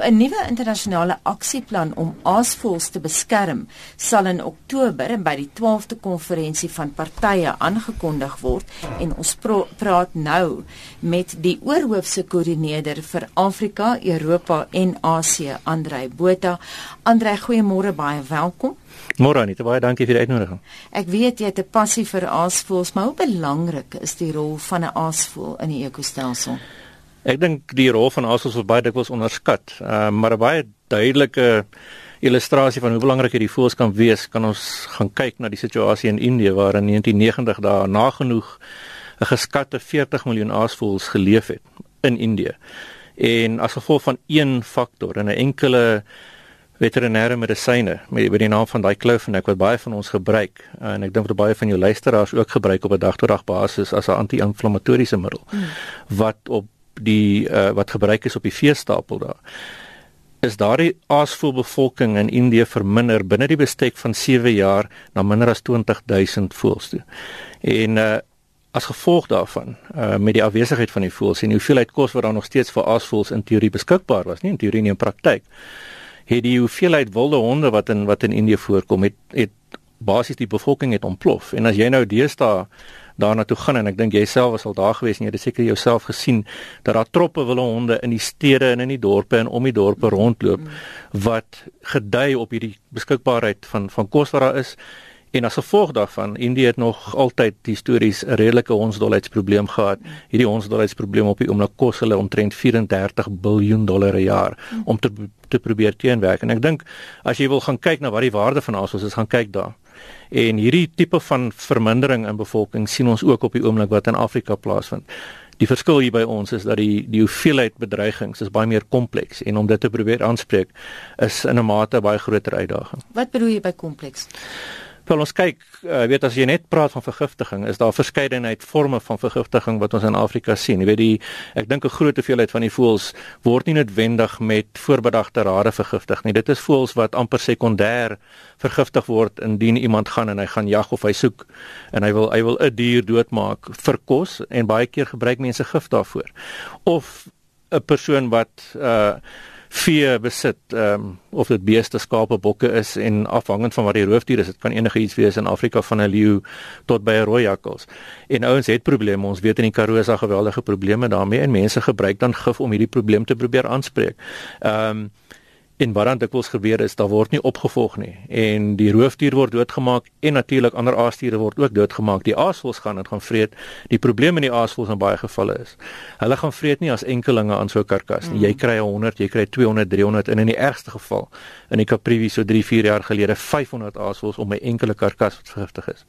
'n Nuwe internasionale aksieplan om aasvoëls te beskerm sal in Oktober by die 12de konferensie van partye aangekondig word en ons praat nou met die oorhoofse koördineerder vir Afrika, Europa en Asië, Andrei Botha. Andrei, goeiemôre, baie welkom. Môre Anita, baie dankie vir die uitnodiging. Ek weet jy het 'n passie vir aasvoëls, maar hoe belangrik is die rol van 'n aasvoël in die ekostelsel? Ek dink die rol van aasvoëls word baie dikwels onderskat. Ehm uh, maar 'n baie duidelike illustrasie van hoe belangrik hierdie voëls kan wees, kan ons gaan kyk na die situasie in Indië waar in 1990 daar nagenoeg 'n geskatte 40 miljoen aasvoëls geleef het in Indië. En as gevolg van een faktor en 'n enkele veterinêre medisyne met die naam van daai kloofenek wat baie van ons gebruik en ek dink dat baie van jou luisteraars ook gebruik op 'n dag-tot-dag basis as 'n anti-inflammatoriese middel mm. wat op die uh, wat gebruik is op die veestapel daar is daardie aasvoelbevolking in Indië verminder binne die bestek van 7 jaar na minder as 20000 voëls toe. En uh, as gevolg daarvan uh, met die afwesigheid van die voëls en die hoeveelheid kos wat daar nog steeds vir aasvoëls in teorie beskikbaar was, nie in teorie nie in praktyk het die hoeveelheid wilde honde wat in wat in Indië voorkom het het basies die bevolking het ontplof en as jy nou deesdae daarna toe gaan en ek dink jy self was al daar gewees en jy het seker jouself gesien dat daar troppe wilde honde in die stede en in die dorpe en om die dorpe rondloop wat gedui op hierdie beskikbaarheid van van kos wat daar is En as gevolg daarvan, Indië het nog altyd histories 'n redelike hondsdolheidsprobleem gehad. Hierdie hondsdolheidsprobleem op die oomblik kos hulle omtrent 34 miljard dollar per jaar om te te probeer teenwerk. En ek dink as jy wil gaan kyk na wat die waarde van asos is, gaan kyk daar. En hierdie tipe van vermindering in bevolking sien ons ook op die oomblik wat in Afrika plaasvind. Die verskil hier by ons is dat die die hoeveelheid bedreigings is baie meer kompleks en om dit te probeer aanspreek is in 'n mate baie groter uitdaging. Wat bedoel jy by kompleks? Wel ons kyk, uh, weet as jy net praat van vergiftiging, is daar verskeidenheid forme van vergiftiging wat ons in Afrika sien. Jy weet die ek dink 'n groot hoeveelheid van die voëls word nie noodwendig met voorbedagte rade vergiftig nie. Dit is voëls wat amper sekondêr vergiftig word indien iemand gaan en hy gaan jag of hy soek en hy wil hy wil 'n dier doodmaak vir kos en baie keer gebruik mense gif daarvoor. Of 'n persoon wat uh vee besit, ehm um, of dit beeste, skape, bokke is en afhangend van wat die roofdier is, dit kan enige iets wees in Afrika van 'n leeu tot by 'n rooi jakkals. En ouens het probleme, ons weet in die Karoo is daar geweldige probleme daarmee en mense gebruik dan gif om hierdie probleem te probeer aanspreek. Ehm um, En wat dan dikwels gebeur is, daar word nie opgevolg nie en die roofdier word doodgemaak en natuurlik ander aasdiere word ook doodgemaak. Die aasvoëls gaan dit gaan vreet. Die probleem met die aasvoëls in baie gevalle is, hulle gaan vreet nie as enkelinge aan so 'n karkas nie. Jy kry 100, jy kry 200, 300 en in die ergste geval in die Caprivi so 3, 4 jaar gelede 500 aasvoëls om 'n enkele karkas wat vergiftig is.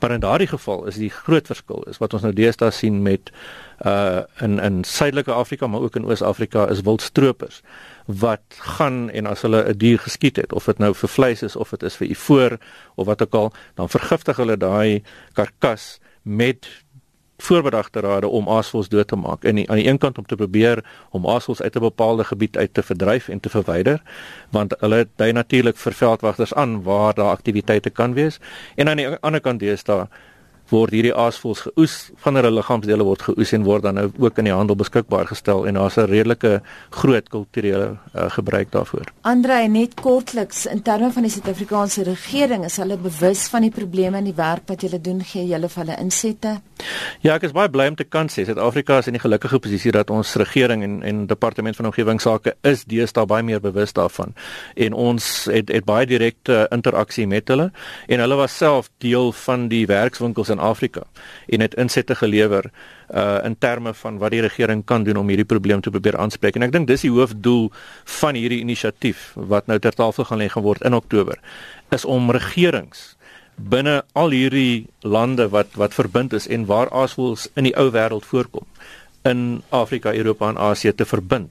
Maar in daardie geval is die groot verskil is wat ons nou deesdae sien met uh in in Suidelike Afrika maar ook in Oos-Afrika is wildstroopers wat gaan en as hulle 'n dier geskiet het of dit nou vir vleis is of dit is vir ivoor of wat ook al dan vergiftig hulle daai karkas met voorbedagte rade om aasvoëls dood te maak. En aan die een kant om te probeer om aasvoëls uit 'n bepaalde gebied uit te verdryf en te verwyder want hulle dui natuurlik vir veldwagters aan waar daar aktiwiteite kan wees. En aan die ander kant is daar word hierdie aasvoëls geoes van hulle liggaamsdele word geoes en word dan nou ook in die handel beskikbaar gestel en daar's 'n redelike groot kulturele uh, gebruik daarvoor. Andre net kortliks in terme van die Suid-Afrikaanse regering is hulle bewus van die probleme en die werk wat julle doen gee julle vir hulle insette. Ja, ek is baie bly om te kan sê Suid-Afrika is in die gelukkige posisie dat ons regering en en departement van omgewingsake is deesdae baie meer bewus daarvan. En ons het het baie direkte interaksie met hulle en hulle was self deel van die werkswinkels in Afrika en het insette gelewer uh in terme van wat die regering kan doen om hierdie probleem te probeer aanspreek. En ek dink dis die hoofdoel van hierdie inisiatief wat nou ter tafel gaan lê geword in Oktober is om regerings binne al hierdie lande wat wat verbind is en waar aasvoëls in die ou wêreld voorkom in Afrika, Europa en Asië te verbind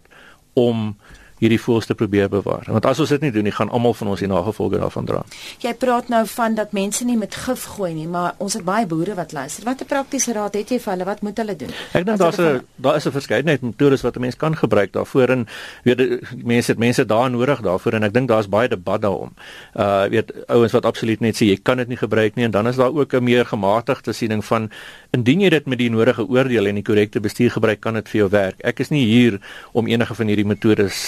om hierdie voëls te probeer bewaar. Want as ons dit nie doen nie, gaan almal van ons die nagevolge daarvan dra. Jy praat nou van dat mense nie met gif gooi nie, maar ons het baie boere wat luister. Watter praktiese raad het jy vir hulle? Wat moet hulle doen? Ek dink daar's 'n daar is 'n verskeidenheid metodes wat 'n mens kan gebruik daarvoor en weet mense het mense daar nodig daarvoor en ek dink daar's baie debat daaroor. Uh weet ouens wat absoluut net sê jy kan dit nie gebruik nie en dan is daar ook 'n meer gematigde siening van Indien jy dit met die nodige oordeel en die korrekte bestuur gebruik, kan dit vir jou werk. Ek is nie hier om enige van hierdie metodes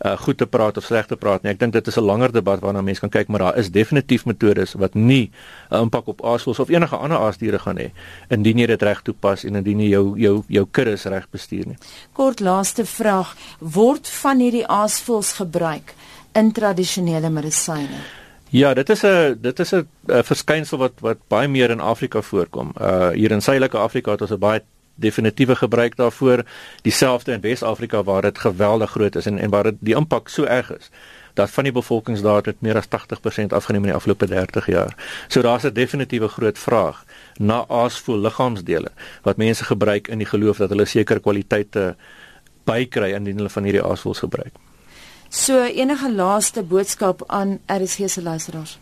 uh, goed te praat of sleg te praat nie. Ek dink dit is 'n langer debat waarna mense kan kyk, maar daar is definitief metodes wat nie 'n uh, impak op aasvoëls of enige ander aasdiere gaan hê indien jy dit reg toepas en indien jy jou jou jou kuddes reg bestuur nie. Kort laaste vraag, word van hierdie aasvoëls gebruik in tradisionele medisyne? Ja, dit is 'n dit is 'n verskynsel wat wat baie meer in Afrika voorkom. Uh hier in Suidelike Afrika het ons 'n baie definitiewe gebruik daarvoor, dieselfde in Wes-Afrika waar dit geweldig groot is en en waar dit die impak so erg is dat van die bevolkings daar het meer as 80% afgeneem in die afgelope 30 jaar. So daar's 'n definitiewe groot vraag na aasvoel liggaamsdele wat mense gebruik in die geloof dat hulle sekere kwaliteite bykry indien hulle van hierdie aasvoels gebruik. So enige laaste boodskap aan RSG se luisteraars.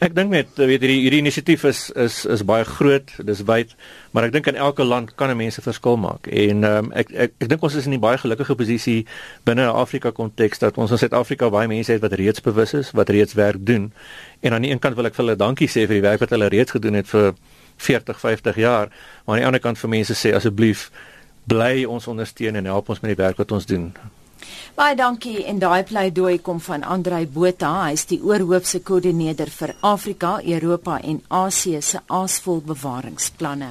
Ek dink net weet hierdie hierdie inisiatief is is is baie groot, dis wyd, maar ek dink in elke land kan 'n mens 'n verskil maak. En ehm um, ek ek ek dink ons is in 'n baie gelukkige posisie binne 'n Afrika konteks dat ons in Suid-Afrika baie mense het wat reeds bewus is, wat reeds werk doen. En aan die een kant wil ek vir hulle dankie sê vir die werk wat hulle reeds gedoen het vir 40, 50 jaar, maar aan die ander kant vir mense sê asseblief bly ons ondersteun en help ons met die werk wat ons doen. Baie dankie en daai pleidooi kom van Andrei Botha, hy is die oorhoofse koördineerder vir Afrika, Europa en Asië se aasvol bewaringsplanne.